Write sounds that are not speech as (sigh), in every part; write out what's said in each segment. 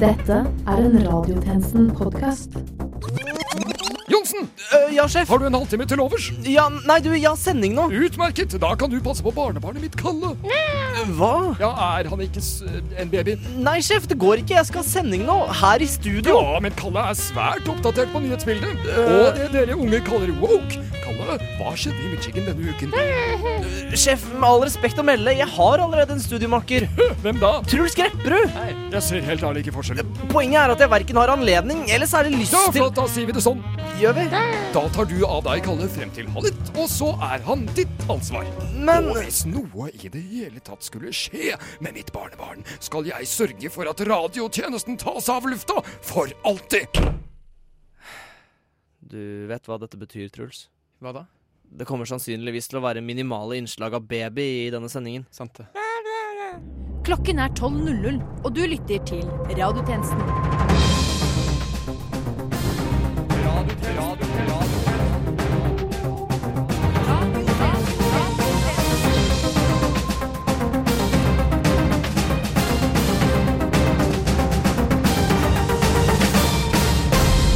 Dette er en Radiotjenesten-podkast. Johnsen, Øh, ja, sjef. har du en halvtime til overs? Ja, nei, du, jeg har sending nå. Utmerket! Da kan du passe på barnebarnet mitt, Kalle. Hva? Ja, Er han ikke s en baby? Nei, sjef, det går ikke. Jeg skal ha sending nå. Her i studio. Ja, men Kalle er svært oppdatert på nyhetsbildet. Og det dere unge kaller woke. Hva skjedde i Michigan denne uken? Sjef, med all respekt å melde, jeg har allerede en studiemakker. Hvem da? Truls Grepperud. Nei, jeg ser helt ærlig ikke forskjell. Poenget er at jeg verken har anledning eller særlig lyst Ja, til flott, da sier vi det sånn. Gjør vi? Da tar du av deg Kalle frem til halv og så er han ditt ansvar. Men Og hvis noe i det hele tatt skulle skje med mitt barnebarn, skal jeg sørge for at radiotjenesten tas av lufta for alltid. Du vet hva dette betyr, Truls? Hva da? Det kommer sannsynligvis til å være minimale innslag av baby i denne sendingen. Sant det. Klokken er 12.00, og du lytter til Radiotjenesten.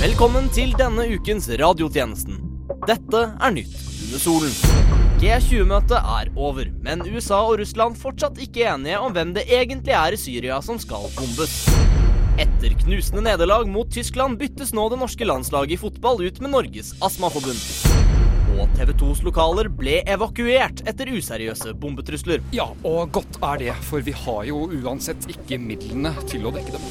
Velkommen til denne ukens radiotjenesten. Dette er nytt under solen. G20-møtet er over, men USA og Russland fortsatt ikke enige om hvem det egentlig er i Syria som skal bombes. Etter knusende nederlag mot Tyskland byttes nå det norske landslaget i fotball ut med Norges astmaforbund. Og TV 2s lokaler ble evakuert etter useriøse bombetrusler. Ja, og godt er det, for vi har jo uansett ikke midlene til å dekke dem.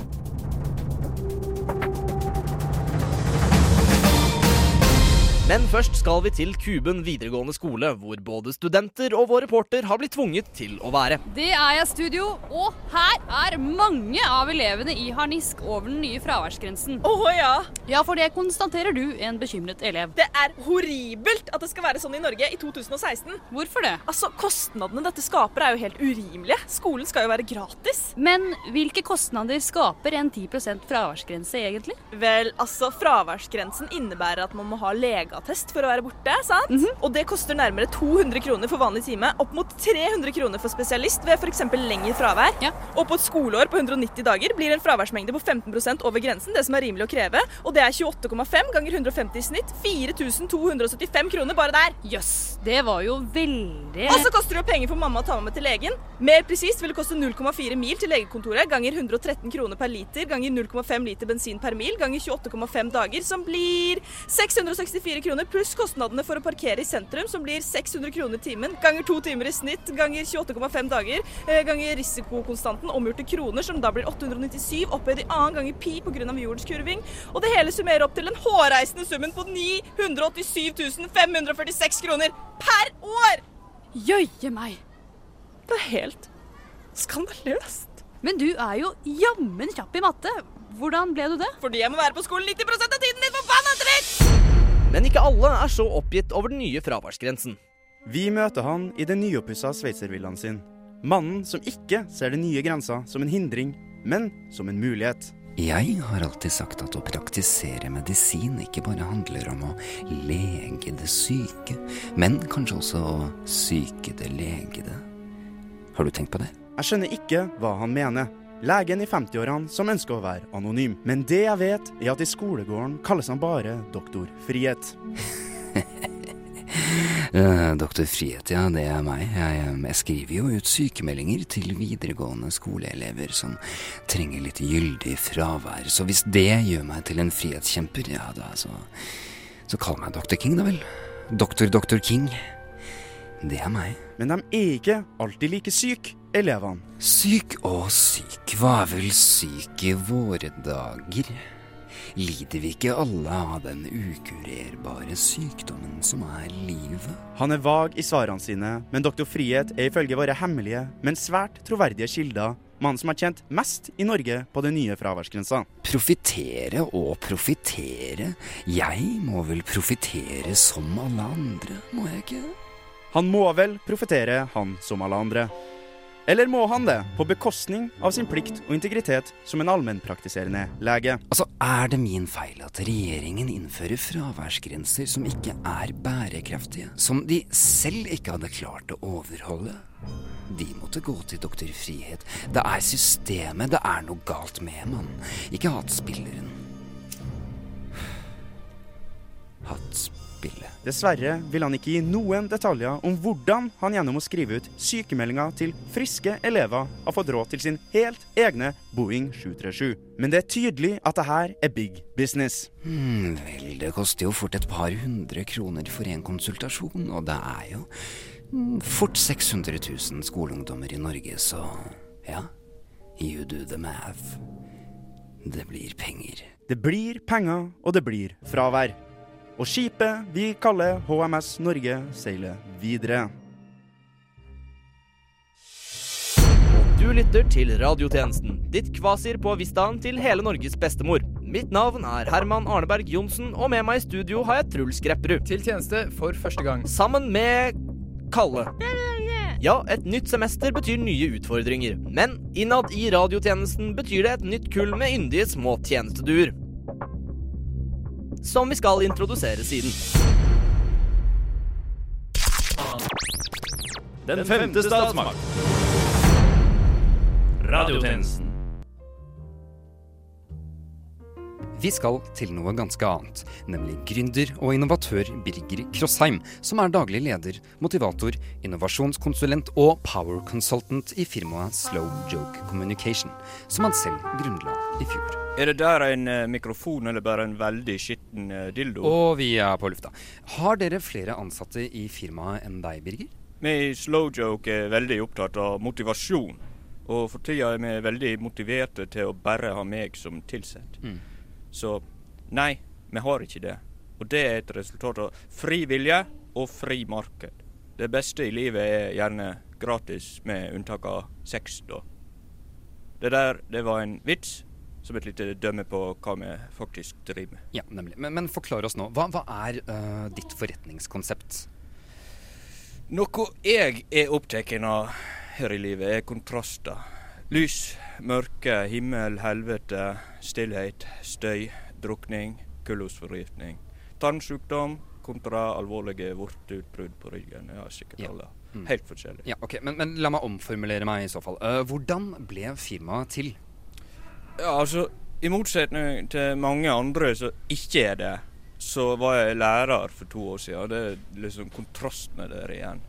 Men først skal vi til Kuben videregående skole, hvor både studenter og vår reporter har blitt tvunget til å være. Det er jeg, studio, og her er mange av elevene i harnisk over den nye fraværsgrensen. Å ja. Ja, for det konstaterer du, en bekymret elev. Det er horribelt at det skal være sånn i Norge i 2016. Hvorfor det? Altså, Kostnadene dette skaper, er jo helt urimelige. Skolen skal jo være gratis. Men hvilke kostnader skaper en 10% fraværsgrense egentlig? Vel, altså, fraværsgrensen innebærer at man må ha legeattest for å være borte, sant? Og det koster nærmere 200 kroner for vanlig time, opp mot 300 kroner for spesialist ved f.eks. lengre fravær. Ja. Og på et skoleår på 190 dager blir en fraværsmengde på 15% over grensen, det som er rimelig å kreve, og det er 28,5 ganger 150 i snitt. 4275 kroner bare der. Jøss, det var jo veldig Og så koster det jo penger for mamma å ta med meg til legen. Mer presist vil det koste 0,4 mil til legekontoret ganger 113 kroner per liter ganger 0,5 liter bensin per mil ganger 28,5 dager, som blir 664 kroner pluss kostnadene for å parkere i sentrum, som blir 600 kroner timen ganger to timer i snitt ganger 28,5 dager eh, ganger risikokonstanten omgjort til kroner, som da blir 897 opphøyd i annen ganger pi pga. jordens kurving. Og det hele summerer opp til den hårreisende summen på 987 546 kroner per år! Jøye meg! Det er helt skandaløst. Men du er jo jammen kjapp i matte. Hvordan ble du det? Fordi jeg må være på skolen 90% av tiden, din forbanna dritt! Men ikke alle er så oppgitt over den nye fraværsgrensen. Vi møter han i den nyoppussa sveitservillaen sin. Mannen som ikke ser den nye grensa som en hindring, men som en mulighet. Jeg har alltid sagt at å praktisere medisin ikke bare handler om å lege det syke, men kanskje også å syke det legede. Har du tenkt på det? Jeg skjønner ikke hva han mener. Legen i 50-årene som ønsker å være anonym. Men det jeg vet, er at i skolegården kalles han bare Doktor Frihet. (laughs) Doktor Frihet, ja, det er meg. Jeg, jeg skriver jo ut sykemeldinger til videregående skoleelever som trenger litt gyldig fravær. Så hvis det gjør meg til en frihetskjemper, ja da, så Så kall meg Doktor King, da vel. Doktor Doktor King. Det er meg. Men de er ikke alltid like syke, elevene. Syk og syk, hva er vel syk i våre dager? Lider vi ikke alle av den ukurerbare sykdommen som er livet? Han er vag i svarene sine, men Doktor Frihet er ifølge våre hemmelige, men svært troverdige kilder mannen som har tjent mest i Norge på den nye fraværsgrensa. Profitere og profitere. Jeg må vel profitere som alle andre, må jeg ikke? Han må vel profetere, han som alle andre. Eller må han det, på bekostning av sin plikt og integritet som en allmennpraktiserende lege? Altså, er det min feil at regjeringen innfører fraværsgrenser som ikke er bærekraftige? Som de selv ikke hadde klart å overholde? De måtte gå til doktor Frihet. Det er systemet det er noe galt med, mann. Ikke hattspilleren. Hattspilleren. Dessverre vil han ikke gi noen detaljer om hvordan han gjennom å skrive ut sykemeldinger til friske elever har fått råd til sin helt egne Boeing 737. Men det er tydelig at det her er big business. Hmm, vel, det koster jo fort et par hundre kroner for en konsultasjon, og det er jo hmm, fort 600 000 skoleungdommer i Norge, så ja. You do the math. Det blir penger. Det blir penger, og det blir fravær. Og skipet vi kaller HMS Norge, seiler videre. Du lytter til radiotjenesten, ditt kvasir på Vistaen til hele Norges bestemor. Mitt navn er Herman Arneberg Johnsen, og med meg i studio har jeg Truls Grepperud. Til tjeneste for første gang. Sammen med Kalle. Ja, et nytt semester betyr nye utfordringer. Men innad i radiotjenesten betyr det et nytt kull med yndige små tjenesteduer som vi skal introdusere siden. Den femte statsmakt. Radiotjenesten. Vi skal til noe ganske annet, nemlig gründer og innovatør Birger Krossheim, som er daglig leder, motivator, innovasjonskonsulent og power consultant i firmaet Slow Joke Communication, som han selv grunnla i fjor. Er det der en uh, mikrofon eller bare en veldig skitten uh, dildo? Og vi er på lufta. Har dere flere ansatte i firmaet enn deg, Birger? Vi i Slow Joke er veldig opptatt av motivasjon. Og for tida er vi veldig motiverte til å bare ha meg som tilsatt. Mm. Så nei, vi har ikke det. Og det er et resultat av fri vilje og fri marked. Det beste i livet er gjerne gratis, med unntak av sex, da. Det der, det var en vits. Som et lite dømme på hva vi faktisk driver med. Ja, nemlig. Men, men forklar oss nå. Hva, hva er uh, ditt forretningskonsept? Noe jeg er opptatt av her i livet, er kontraster. Lys, mørke, himmel, helvete, stillhet, støy, drukning, kullosforgiftning. Tarmsykdom kontra alvorlige vorteutbrudd på ryggen. Ja, sikkert alle. Mm. Helt forskjellig. Ja, ok, men, men, la meg omformulere meg i så fall. Uh, hvordan ble firmaet til? Ja, altså, I motsetning til mange andre som ikke er det, så var jeg lærer for to år siden. Det er liksom kontrastene der igjen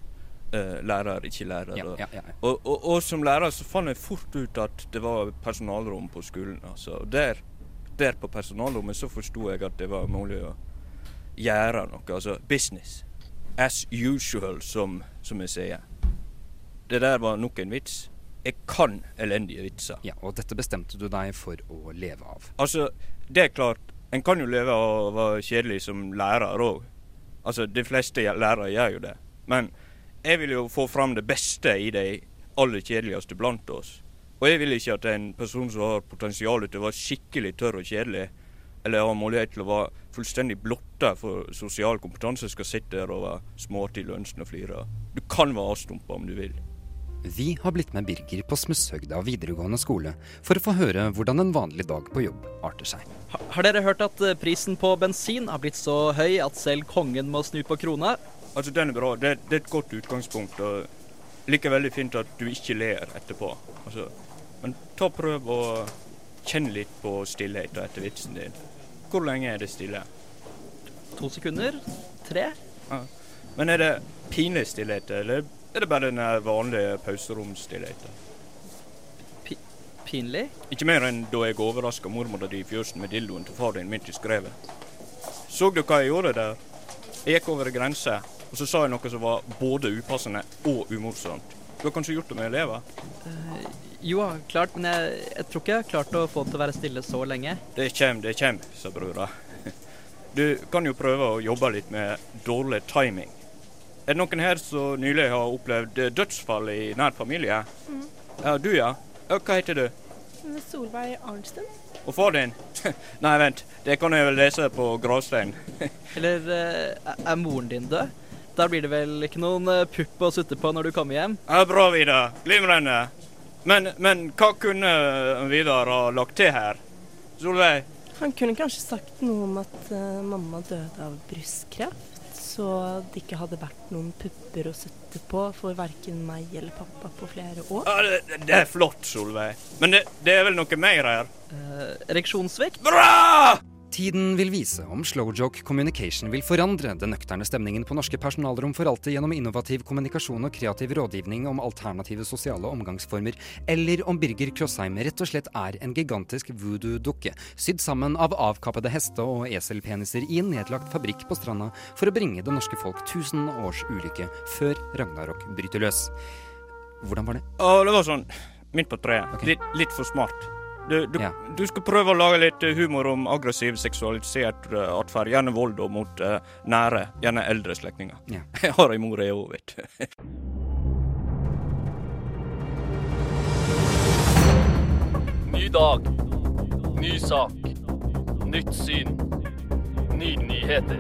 lærer, ikke lærer. Ja, ja, ja. Og, og, og, som lærer så fant jeg fort ut at det var personalrom på skolen. Altså. Der, der på personalrommet så forsto jeg at det var mulig å gjøre noe. Altså business. As usual, som, som jeg sier. Det der var nok en vits. Jeg kan elendige vitser. Ja, Og dette bestemte du deg for å leve av? Altså, det er klart. En kan jo leve av å være kjedelig som lærer òg. Altså, de fleste lærere gjør jo det. Men jeg vil jo få fram det beste i de aller kjedeligste blant oss. Og jeg vil ikke at en person som har potensial til å være skikkelig tørr og kjedelig, eller har mulighet til å være fullstendig blotta for sosial kompetanse, skal sitte der og være småartig, lunsjende og flire. Du kan være avstumpa om du vil. Vi har blitt med Birger på Smusshøgda videregående skole for å få høre hvordan en vanlig dag på jobb arter seg. Har dere hørt at eh, prisen på bensin har blitt så høy at selv kongen må snu på krona? Altså, den er bra. Det, det er et godt utgangspunkt. og Like veldig fint at du ikke ler etterpå. Altså, men ta prøv å kjenne litt på stillheten etter vitsen din. Hvor lenge er det stille? To sekunder? Tre? Ja. Men er det pinlig stillhet, eller er det bare den vanlige pauseromstillheten? Pinlig? Ikke mer enn da jeg overraska mormora di i fjøsen med dildoen til far din midt i skrevet. Så du hva jeg gjorde der? Jeg gikk over ei grense og så sa jeg noe som var både upassende og umorsomt. Du har kanskje gjort det med elever? Uh, jo, klart, men jeg, jeg, tror ikke jeg har klart å få det til å være stille så lenge. Det kjem, det kjem, sa brura. (laughs) Du kan jo prøve å jobbe litt med dårlig timing. Er det noen her som nylig har opplevd dødsfall i nær familie? Mm. Ja, du ja. Hva heter du? Solveig Arnsten. Og far din? (laughs) Nei, vent, det kan jeg vel lese på gravsteinen. (laughs) Eller uh, er moren din død? Der blir det vel ikke noen eh, pupp å sutte på når du kommer hjem? Ja, bra, Vidar. Glimrende. Men, men hva kunne Vidar ha lagt til her? Solveig? Han kunne kanskje sagt noe om at uh, mamma døde av brystkreft, så det ikke hadde vært noen pupper å sutte på for verken meg eller pappa på flere år. Ja, det, det er flott, Solveig. Men det, det er vel noe mer her? Uh, ereksjonssvikt? Bra! Tiden vil vise om Slowjoke Communication vil forandre den nøkterne stemningen på norske personalrom for alltid gjennom innovativ kommunikasjon og kreativ rådgivning om alternative sosiale omgangsformer, eller om Birger Krossheim rett og slett er en gigantisk voodoo-dukke, sydd sammen av avkappede heste- og eselpeniser i en nedlagt fabrikk på stranda for å bringe det norske folk tusen års ulykke før Ragnarok bryter løs. Hvordan var det? Å, det var sånn midt på treet. Litt, litt for smart. Du, du, Ja. du skal prøve å lage litt eh, humor om aggressiv seksualisert uh, atferd. Gjerne vold og mot uh, nære, gjerne eldre slektninger. Ja. (laughs) Jeg har ei mor, jeg òg, vet du. (laughs) Ny dag. Ny sak. Nytt syn. Nye nyheter.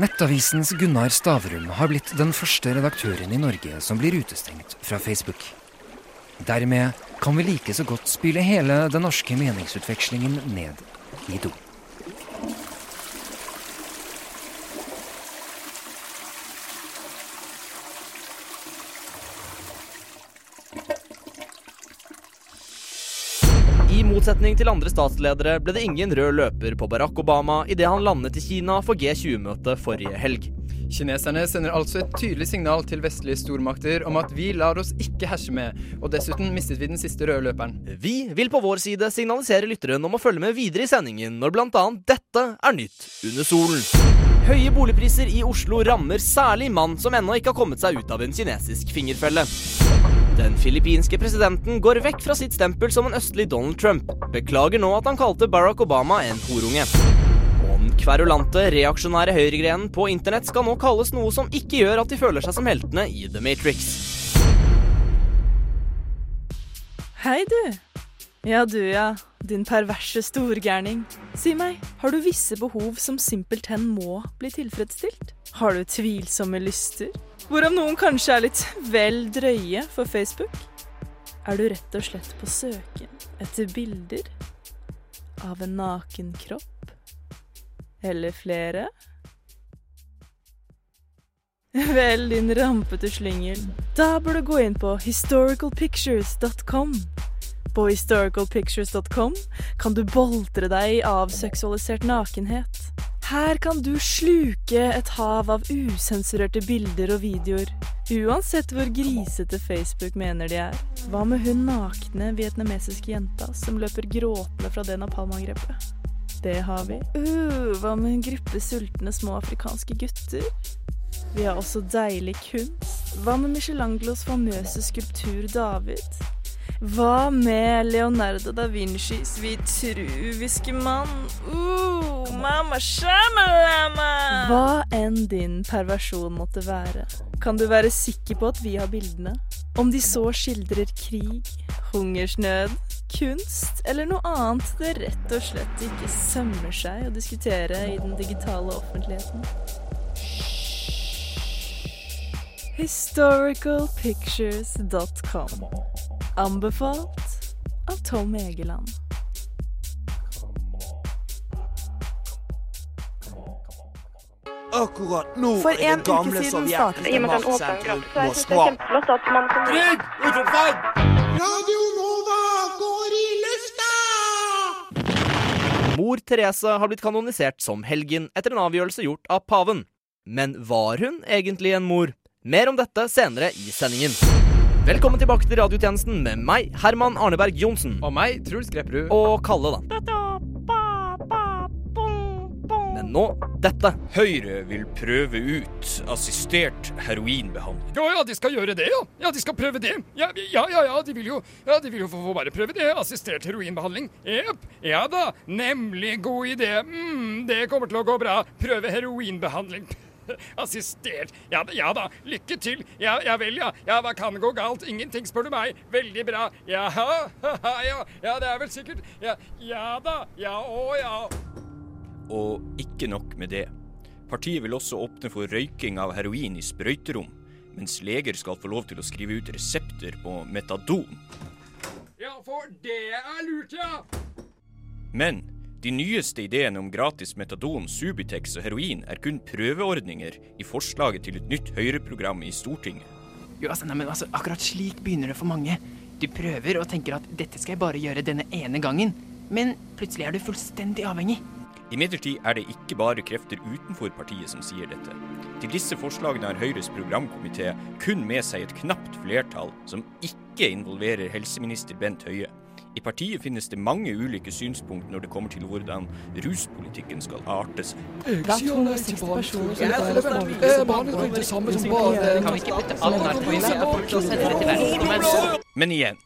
Nettavisens Gunnar Stavrum har blitt den første redaktøren i Norge som blir utestengt fra Facebook. Dermed kan vi like så godt spyle hele den norske meningsutvekslingen ned i do. Motsetning til andre statsledere ble det ingen rød løper på Barack Obama idet han landet i Kina for G20-møtet forrige helg. Kineserne sender altså et tydelig signal til vestlige stormakter om at vi lar oss ikke herse med, og dessuten mistet vi den siste røde løperen. Vi vil på vår side signalisere lytteren om å følge med videre i sendingen når bl.a. dette er nytt under solen. Høye boligpriser i Oslo rammer særlig mann som ennå ikke har kommet seg ut av en kinesisk fingerfelle. Den filippinske presidenten går vekk fra sitt stempel som en østlig Donald Trump. Beklager nå at han kalte Barack Obama en horunge. Og den kverulante, reaksjonære høyregrenen på internett skal nå kalles noe som ikke gjør at de føler seg som heltene i The Matrix. Hei, du. Ja, du, ja. Din perverse storgærning. Si meg, har du visse behov som simpelthen må bli tilfredsstilt? Har du tvilsomme lyster? Hvorav noen kanskje er litt vel drøye for Facebook? Er du rett og slett på søken etter bilder av en naken kropp? Eller flere? Vel, din rampete slyngel. Da bør du gå inn på historicalpictures.com. På historicalpictures.com kan du boltre deg av seksualisert nakenhet. Her kan du sluke et hav av usensurerte bilder og videoer. Uansett hvor grisete Facebook mener de er. Hva med hun nakne vietnamesiske jenta som løper gråtende fra det napalmangrepet? Det har vi. Uh, hva med en gruppe sultne små afrikanske gutter? Vi har også deilig kunst. Hva med Michelangelos famøse skulptur David? Hva med Leonardo da Vincis vitruviske mann? Uh, mamma shamalama! Hva enn din perversjon måtte være, kan du være sikker på at vi har bildene. Om de så skildrer krig, hungersnød, kunst eller noe annet det rett og slett ikke sømmer seg å diskutere i den digitale offentligheten. Historicalpictures.com Anbefalt av Tom Egeland. Akkurat nå For er en det gamle uke siden sovjetiske startet I den åpne maktsentrum kropp, så jeg synes det er Moskva. kjempeflott at man kan- Trygg! Utropstegn! Radio Nova går i lufta! Mor Therese har blitt kanonisert som helgen etter en avgjørelse gjort av paven. Men var hun egentlig en mor? Mer om dette senere i sendingen. Velkommen tilbake til radiotjenesten med meg, Herman Arneberg Johnsen. Og meg, Truls Grepperud. Og Kalle, da. Men nå dette. Høyre vil prøve ut assistert heroinbehandling. Ja, ja, de skal gjøre det, ja. Ja, de skal prøve det. Ja, ja, ja, ja de vil jo, ja, de vil jo få, få bare prøve det. Assistert heroinbehandling. Jepp. Ja da. Nemlig god idé. Mm, det kommer til å gå bra. Prøve heroinbehandling. Assistert. Ja, ja da, lykke til. Ja, ja vel, ja. Ja, hva kan gå galt? Ingenting, spør du meg. Veldig bra. Ja, ja, ja, det er vel sikkert Ja, ja da. Ja, å ja. Og ikke nok med det. Partiet vil også åpne for røyking av heroin i sprøyterom, mens leger skal få lov til å skrive ut resepter på metadon. Ja, for det er lurt, ja. Men de nyeste ideene om gratis metadon, Subitex og heroin er kun prøveordninger i forslaget til et nytt Høyre-program i Stortinget. Jo, altså, nei, men altså, akkurat slik begynner det for mange. Du prøver og tenker at dette skal jeg bare gjøre denne ene gangen, men plutselig er du fullstendig avhengig. Imidlertid er det ikke bare krefter utenfor partiet som sier dette. Til disse forslagene har Høyres programkomité kun med seg et knapt flertall som ikke involverer helseminister Bent Høie. I partiet finnes det mange ulike synspunkt når det kommer til hvordan ruspolitikken skal arte seg. Det 260 personer som Jeg dør tror av det barnetrygd det samme som barn. Kan vi ikke putte alt der på en folk og sende det til verdensrommet? Men igjen,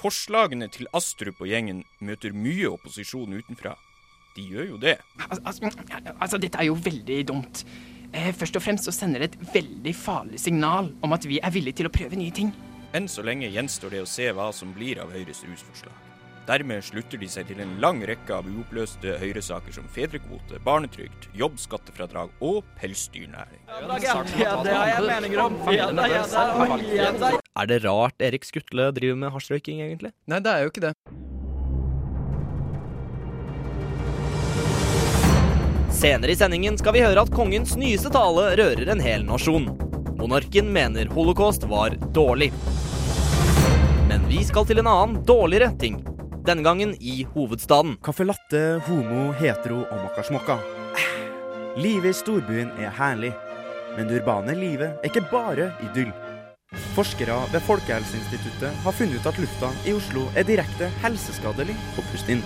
forslagene til Astrup og gjengen møter mye opposisjon utenfra. De gjør jo det. Al altså, altså, dette er jo veldig dumt. Eh, først og fremst så sender det et veldig farlig signal om at vi er villige til å prøve nye ting. Enn så lenge gjenstår det å se hva som blir av Høyres rusforslag. Dermed slutter de seg til en lang rekke av uoppløste Høyre-saker som fedrekvote, barnetrygd, jobbskattefradrag og pelsdyrnæring. Er det rart Erik Skutle driver med hasjrøyking, egentlig? Nei, det er jo ikke det. Senere i sendingen skal vi høre at kongens nyeste tale rører en hel nasjon. Monarken mener holocaust var dårlig. Men vi skal til en annen, dårligere ting. Denne gangen i hovedstaden. Caffè latte, homo, hetero og mokkasmokka. Livet i storbyen er herlig, men det urbane livet er ikke bare idyll. Forskere ved Folkehelseinstituttet har funnet ut at lufta i Oslo er direkte helseskadelig å puste inn.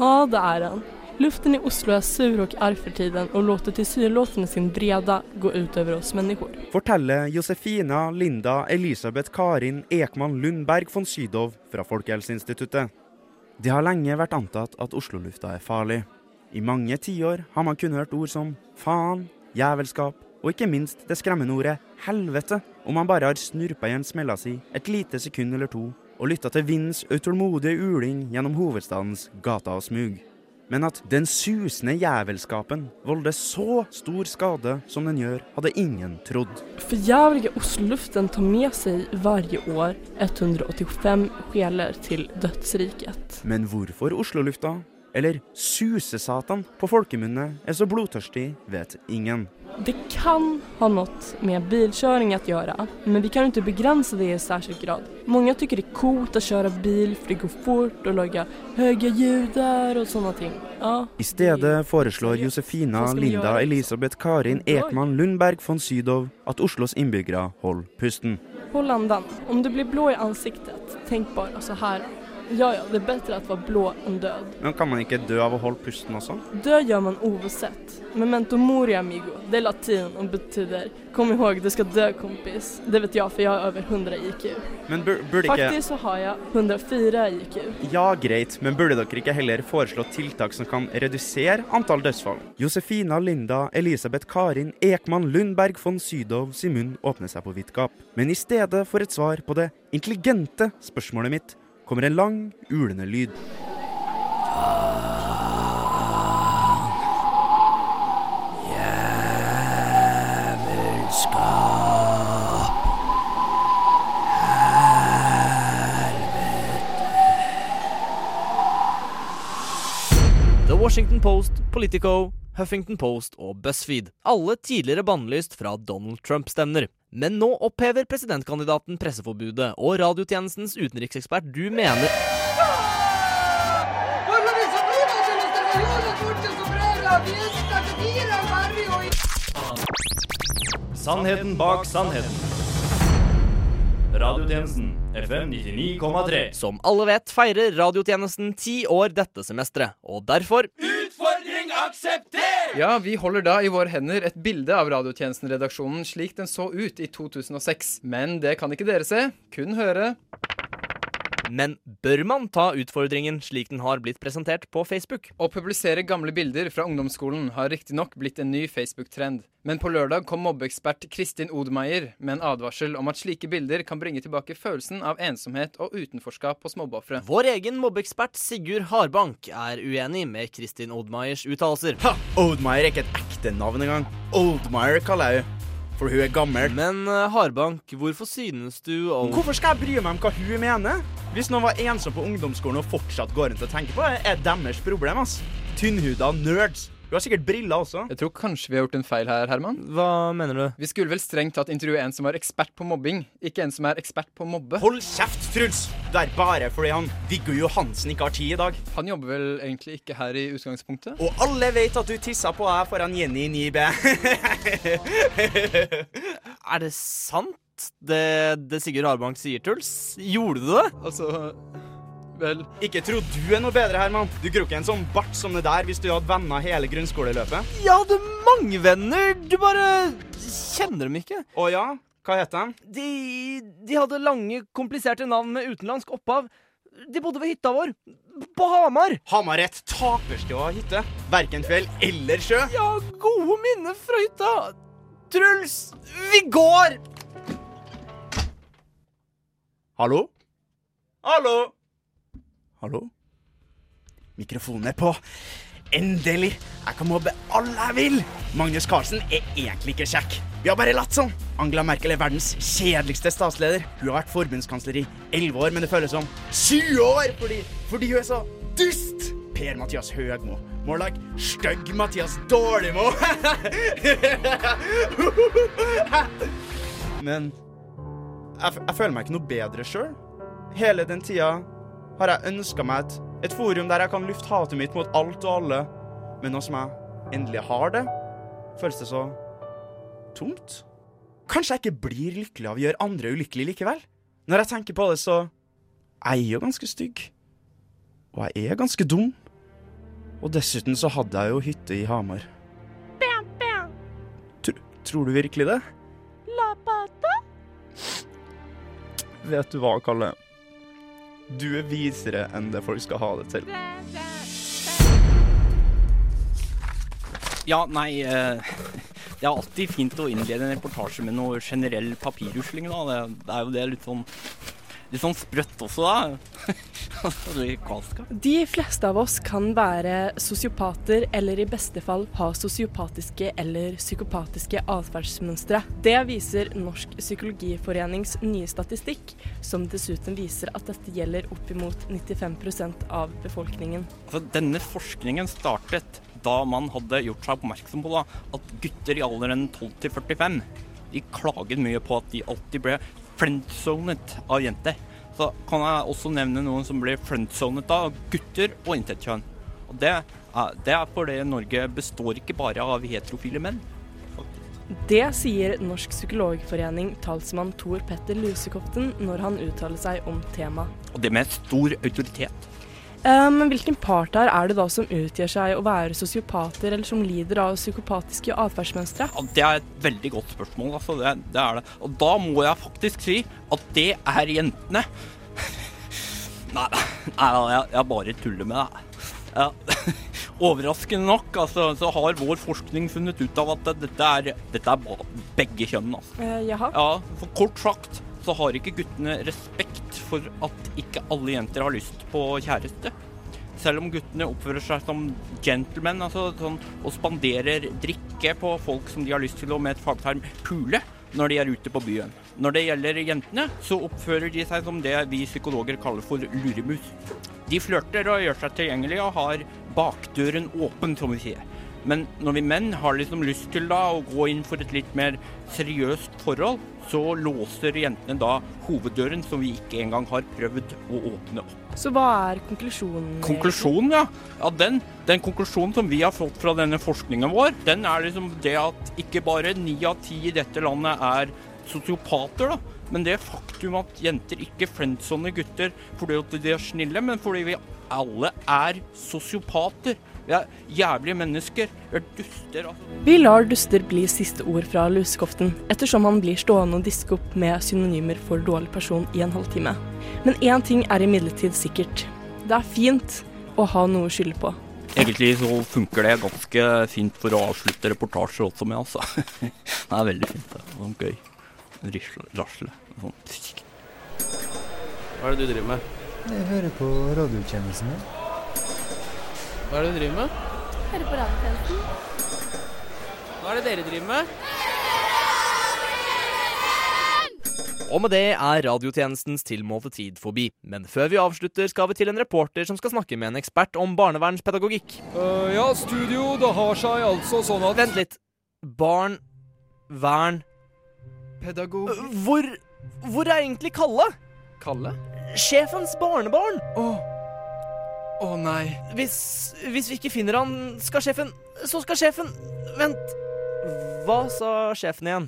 Å, det er den. Luften i Oslo är sur och arg för tiden och låter tillsynelatande sin vreda gå ut över oss människor. Forteller Josefina Linda Elisabeth Karin Ekman Lundberg von Sydow fra Folkehelseinstituttet. Det har lenge vært antatt at Oslo-lufta er farlig. I mange tiår har man kun hørt ord som faen, jævelskap og ikke minst det skremmende ordet helvete om man bare har snurpa igjen smella si et lite sekund eller to og lytta til vindens utålmodige uling gjennom hovedstadens gater og smug. Men at den susende jævelskapen volder så stor skade som den gjør, hadde ingen trodd. Förjävliga Osloluften tar med seg varje år 185 sjeler til dødsriket. Men hvorfor Oslo-lufta, eller susesatan på folkemunne, er så blodtørstig, vet ingen. Det kan ha något med bilkörning att göra, men vi kan ikke inte begränsa det i särskild grad. Många tycker det är coolt att köra bil för det går fort och laga höga ljud där och sådana ting. Ja, I stedet foreslår Josefina Linda gjøre? Elisabeth Karin Ekman Lundberg von Sydow at Oslos innbyggere holder pusten. Hold andan. Om du blir blå i ansiktet, tenk bare så här. Ja, ja, det er bedre att være blå enn død. Men kan man ikke dø av å holde pusten også? Død gjør man uansett. Memento mori amigo, det er latin og betyder kom ihåg du skal dø, kompis. Det vet jeg, for jeg har over 100 IQ. Men bur burde ikke Faktisk så har jeg 104 IQ. Ja, greit, men burde dere ikke heller foreslå tiltak som kan redusere antall dødsfall? Josefina Linda Elisabeth Karin Ekman Lundberg von Sydow sin munn åpner seg på vidt gap. Men i stedet for et svar på det intelligente spørsmålet mitt, kommer en lang, ulende lyd. Washington Post, Politico, Huffington Post og BuzzFeed. Alle tidligere bannlyst fra Donald Trump-stevner. Men nå opphever presidentkandidaten presseforbudet, og radiotjenestens utenriksekspert du mener Sannheten bak sannheten. Radiotjenesten FM 99,3. Som alle vet, feirer radiotjenesten ti år dette semesteret, og derfor Akseptert! Ja, vi holder da i våre hender et bilde av Radiotjenesten-redaksjonen slik den så ut i 2006. Men det kan ikke dere se, kun høre. Men bør man ta utfordringen slik den har blitt presentert på Facebook? Å publisere gamle bilder fra ungdomsskolen har riktignok blitt en ny Facebook-trend. Men på lørdag kom mobbeekspert Kristin Odmeier med en advarsel om at slike bilder kan bringe tilbake følelsen av ensomhet og utenforskap hos mobbeofre. Vår egen mobbeekspert Sigurd Harbank er uenig med Kristin Odmeiers uttalelser. Ha! Oldmeier er ikke et ekte navn engang. Oldmeier kaller jeg henne. For hun er gammel. Men eh, Harbank, hvorfor synes du om Hvorfor skal jeg bry meg om hva hun mener? Hvis noen var ensom på ungdomsskolen og fortsatt går rundt og tenker på det, er deres problem. ass. Tynnhuda nerds. Du har sikkert briller også. Jeg tror kanskje vi har gjort en feil her, Herman. Hva mener du? Vi skulle vel strengt tatt intervjue en som var ekspert på mobbing, ikke en som er ekspert på mobbe. Hold kjeft, Truls! Det er bare fordi han Viggo Johansen ikke har tid i dag. Han jobber vel egentlig ikke her i utgangspunktet? Og alle vet at du tissa på deg foran Jenny i 9B. Er det sant, det, det Sigurd Harbank sier, Truls? Gjorde du det? Altså Vel Ikke tro du er noe bedre, Herman. Du gror ikke en sånn bart som det der hvis du hadde venner hele grunnskoleløpet. Jeg hadde mange venner, du bare kjenner dem ikke. Å ja? Hva het de? De, de hadde lange, kompliserte navn med utenlandsk opphav. De bodde ved hytta vår. På Hamar. Hamar er et taperstua hytte. Verken fjell eller sjø. Ja, gode minner fra hytta. Truls, vi går! Hallo? Hallo? Hallo? Mikrofonen er på. Endelig! Jeg kan mobbe alle jeg vil! Magnus Carlsen er egentlig ikke kjekk. Vi har bare latt sånn. Angela Merkel er verdens kjedeligste statsleder. Hun har vært forbundskansler i elleve år, men det føles som 20 år fordi, fordi hun er så dust! Per-Mathias Høgmo må like Stygg-Mathias Dårligmo. (laughs) men jeg, jeg føler meg ikke noe bedre sjøl. Hele den tida har jeg ønska meg et, et forum der jeg kan lufte hatet mitt mot alt og alle. Men nå som jeg endelig har det, føles det så tomt. Kanskje jeg ikke blir lykkelig av å gjøre andre ulykkelige likevel? Når jeg tenker på det, så er jeg jo ganske stygg. Og jeg er ganske dum. Og dessuten så hadde jeg jo hytte i Hamar. Tr tror du virkelig det? Vet du hva, Kalle? Du er visere enn det folk skal ha det til. Ja, nei eh, Det er alltid fint å innlede en reportasje med noe generell papirrusling, da. Det, er jo det litt sånn Litt sånn sprøtt også, (laughs) da. De fleste av oss kan være sosiopater, eller i beste fall ha sosiopatiske eller psykopatiske atferdsmønstre. Det viser Norsk psykologiforenings nye statistikk, som dessuten viser at dette gjelder oppimot 95% av befolkningen. Altså, denne forskningen startet da man hadde gjort seg oppmerksom på da, at gutter i alderen 12 til 45 de klaget mye på at de alltid ble friendzonet av jenter. Så kan jeg også nevne noen som blir friendzonet av gutter og intet kjønn. Og det det er fordi Norge består ikke bare av heterofile menn. Det sier Norsk psykologforening talsmann Tor Petter Lusekoften når han uttaler seg om temaet. Og det med stor autoritet. Eh, Men hvilken part her er det da som utgjør seg å være sosiopater, eller som lider av psykopatiske atferdsmønstre? Ja, det er et veldig godt spørsmål. Altså. Det, det er det. Og da må jeg faktisk si at det er jentene. (laughs) Nei, nei jeg, jeg bare tuller med deg. Ja. (laughs) Overraskende nok altså, så har vår forskning funnet ut av at dette er, dette er begge kjønn. Altså. Eh, jaha. Ja, for kort sagt så har ikke guttene respekt for at ikke alle jenter har lyst på kjæreste. Selv om guttene oppfører seg som gentlemen, altså sånn, og spanderer drikke på folk som de har lyst til å med et fagterm pule når de er ute på byen. Når det gjelder jentene, så oppfører de seg som det vi psykologer kaller for luremus. De flørter og gjør seg tilgjengelige og har bakdøren åpen, som vi sier. Men når vi menn har liksom lyst til da å gå inn for et litt mer seriøst forhold, så låser jentene da hoveddøren, som vi ikke engang har prøvd å åpne opp. Så hva er konklusjonen? Konklusjonen, ja. ja den, den konklusjonen som vi har fått fra denne forskningen vår, den er liksom det at ikke bare ni av ti i dette landet er sosiopater, da. Men det faktum at jenter ikke friendzoner gutter fordi de er snille, men fordi vi alle er sosiopater. Vi er jævlige mennesker. Vi er duster. Altså. Vi lar duster bli siste ord fra lusekoften, ettersom han blir stående og diske opp med synonymer for dårlig person i en halvtime. Men én ting er imidlertid sikkert. Det er fint å ha noe å skylde på. Egentlig så funker det ganske fint for å avslutte reportasjer også med, altså. (laughs) Det er veldig fint. det. Sånn gøy. Rasle. Sånn. Hva er det du driver med? Jeg hører på radiotjenesten. Hva er det du driver med? Hører på radiotjenesten. Hva er det dere driver med? Og med det er radiotjenestens tilmålte tid forbi. Men før vi avslutter, skal vi til en reporter som skal snakke med en ekspert om barnevernspedagogikk. Øh, ja, studio, det har seg altså sånn at Vent litt. Barn, vern Pedagog Hvor Hvor er egentlig Kalle? Kalle? Sjefens barnebarn. Å oh, nei. Hvis, hvis vi ikke finner han, skal sjefen Så skal sjefen Vent. Hva sa sjefen igjen?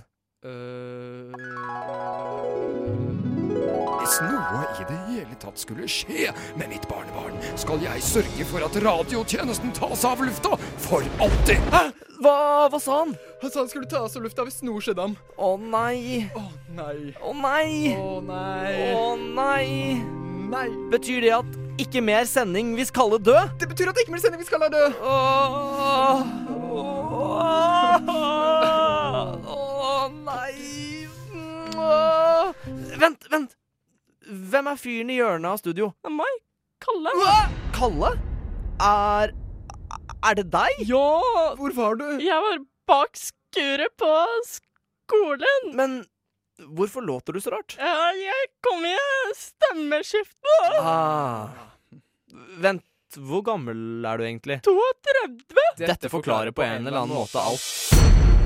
Hvis noe i det hele tatt skulle skje med mitt barnebarn, skal jeg sørge for at radiotjenesten tas av lufta for alltid. Hæ? Hva, hva sa han? Han sa han skulle ta oss av lufta hvis noe skjedde ham. Å nei. Å nei. Å nei. Å nei. Å nei. Nei. Betyr det at ikke mer sending hvis Kalle død? Det betyr at ikke mer sending hvis Kalle er død. Åh, Å nei. Åh. Vent, vent. Hvem er fyren i hjørnet av studio? Det er Meg. Kalle. Kalle? Er Er det deg? Ja. Hvor var du? Jeg var bak skuret på skolen. Men hvorfor låter du så rart? Ja, jeg kom i stemmeskifte. Ah. Vent, hvor gammel er du egentlig? 32. Dette forklarer på en eller annen måte alt.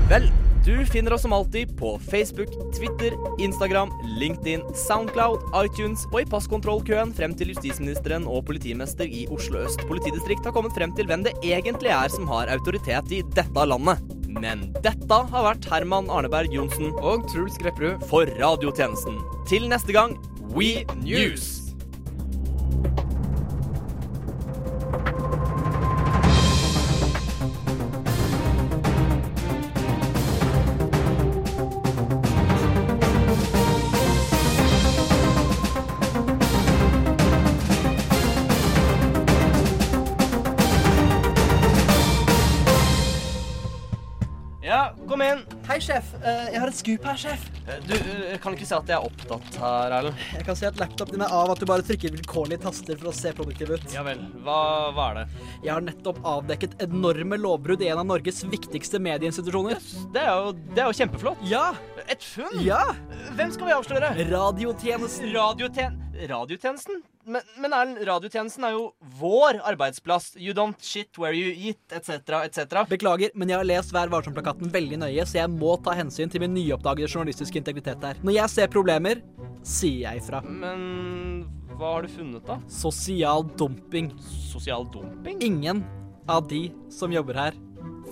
Vel, du finner oss som alltid på Facebook, Twitter, Instagram, LinkedIn, Soundcloud, iTunes og i passkontrollkøen frem til justisministeren og politimester i Oslo øst politidistrikt har kommet frem til hvem det egentlig er som har autoritet i dette landet. Men dette har vært Herman Arneberg Johnsen og Truls Grepperud for radiotjenesten. Til neste gang, We News! Kom inn. Hei, sjef. Eh, Jeg har et skup her, sjef. Du eh, kan ikke si at jeg er opptatt her, Erlend. Jeg kan si at laptopen din er av at du bare trykker vilkårlige taster for å se produktiv ut. Ja vel. Hva, hva er det? Jeg har nettopp avdekket enorme lovbrudd i en av Norges viktigste medieinstitusjoner. Det er jo, det er jo kjempeflott. Ja. Et funn? Ja. Hvem skal vi avsløre? Radiotjenesten. Radiotjen radiotjenesten? Men, men Erlend, radiotjenesten er jo vår arbeidsplass. You don't shit where you eat, etc., etc. Beklager, men jeg har lest Vær varsom-plakaten veldig nøye, så jeg må ta hensyn til min nyoppdagede journalistiske integritet der. Når jeg ser problemer, sier jeg ifra. Men hva har du funnet, da? Sosial dumping. Sosial dumping? Ingen av de som jobber her,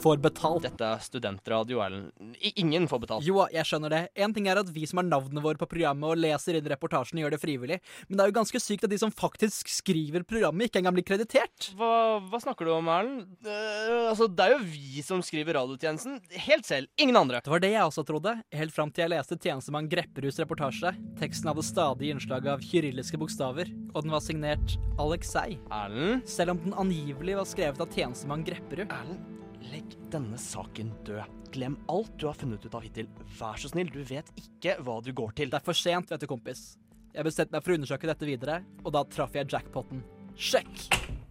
får betalt. Dette er studentradio, Erlend. Ingen får betalt. Jo, jeg skjønner det. En ting er at vi som har navnene våre på programmet og leser inn reportasjene, gjør det frivillig, men det er jo ganske sykt at de som faktisk skriver programmet, ikke engang blir kreditert. Hva, hva snakker du om, Erlend? Uh, altså, det er jo vi som skriver radiotjenesten. Helt selv. Ingen andre. Det var det jeg også trodde, helt fram til jeg leste tjenestemann Grepperuds reportasje. Teksten hadde stadig innslag av kyrilliske bokstaver, og den var signert Alexei. Erlend? Selv om den angivelig var skrevet av tjenestemann Grepperud. Erlend, legg denne saken død. Glem alt du har funnet ut av hittil. Vær så snill, du vet ikke hva du går til. Det er for sent, vet du, kompis. Jeg bestemte meg for å undersøke dette videre, og da traff jeg jackpoten. Sjekk!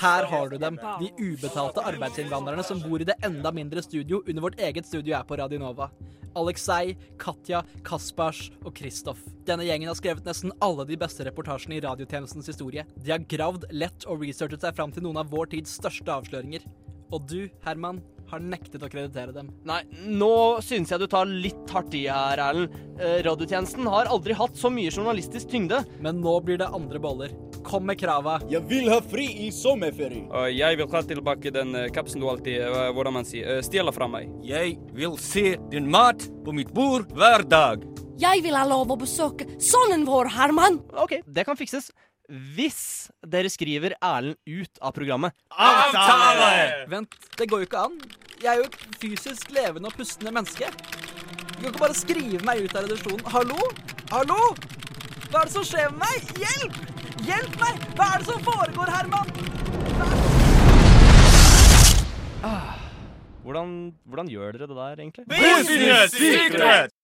Her har du dem, de ubetalte arbeidsinnvandrerne som bor i det enda mindre studio under vårt eget studio her på Radio Nova. Alexei, Katja, Kaspars og Kristoff. Denne gjengen har skrevet nesten alle de beste reportasjene i radiotjenestens historie. De har gravd lett og researchet seg fram til noen av vår tids største avsløringer. Og du, Herman, har nektet å kreditere dem. Nei, nå synes jeg du tar litt hardt i her, Erlend. Eh, radiotjenesten har aldri hatt så mye journalistisk tyngde. Men nå blir det andre boller. Kom med krava. Jeg vil ha fri i sommerferie. Uh, jeg vil ha tilbake den uh, kapsen du alltid uh, hvordan man sier, eh, stjeler fra meg. Jeg vil se din mat på mitt bord hver dag. Jeg vil ha lov å besøke sønnen vår, Herman. Ok, det kan fikses. Hvis dere skriver Erlend ut av programmet. Avtale! Vent, det går jo ikke an. Jeg er jo et fysisk levende og pustende menneske. Du kan ikke bare skrive meg ut av redaksjonen. Hallo? Hallo? Hva er det som skjer med meg? Hjelp! Hjelp meg! Hva er det som foregår, Herman? Hvordan, hvordan gjør dere det der, egentlig? Business secret!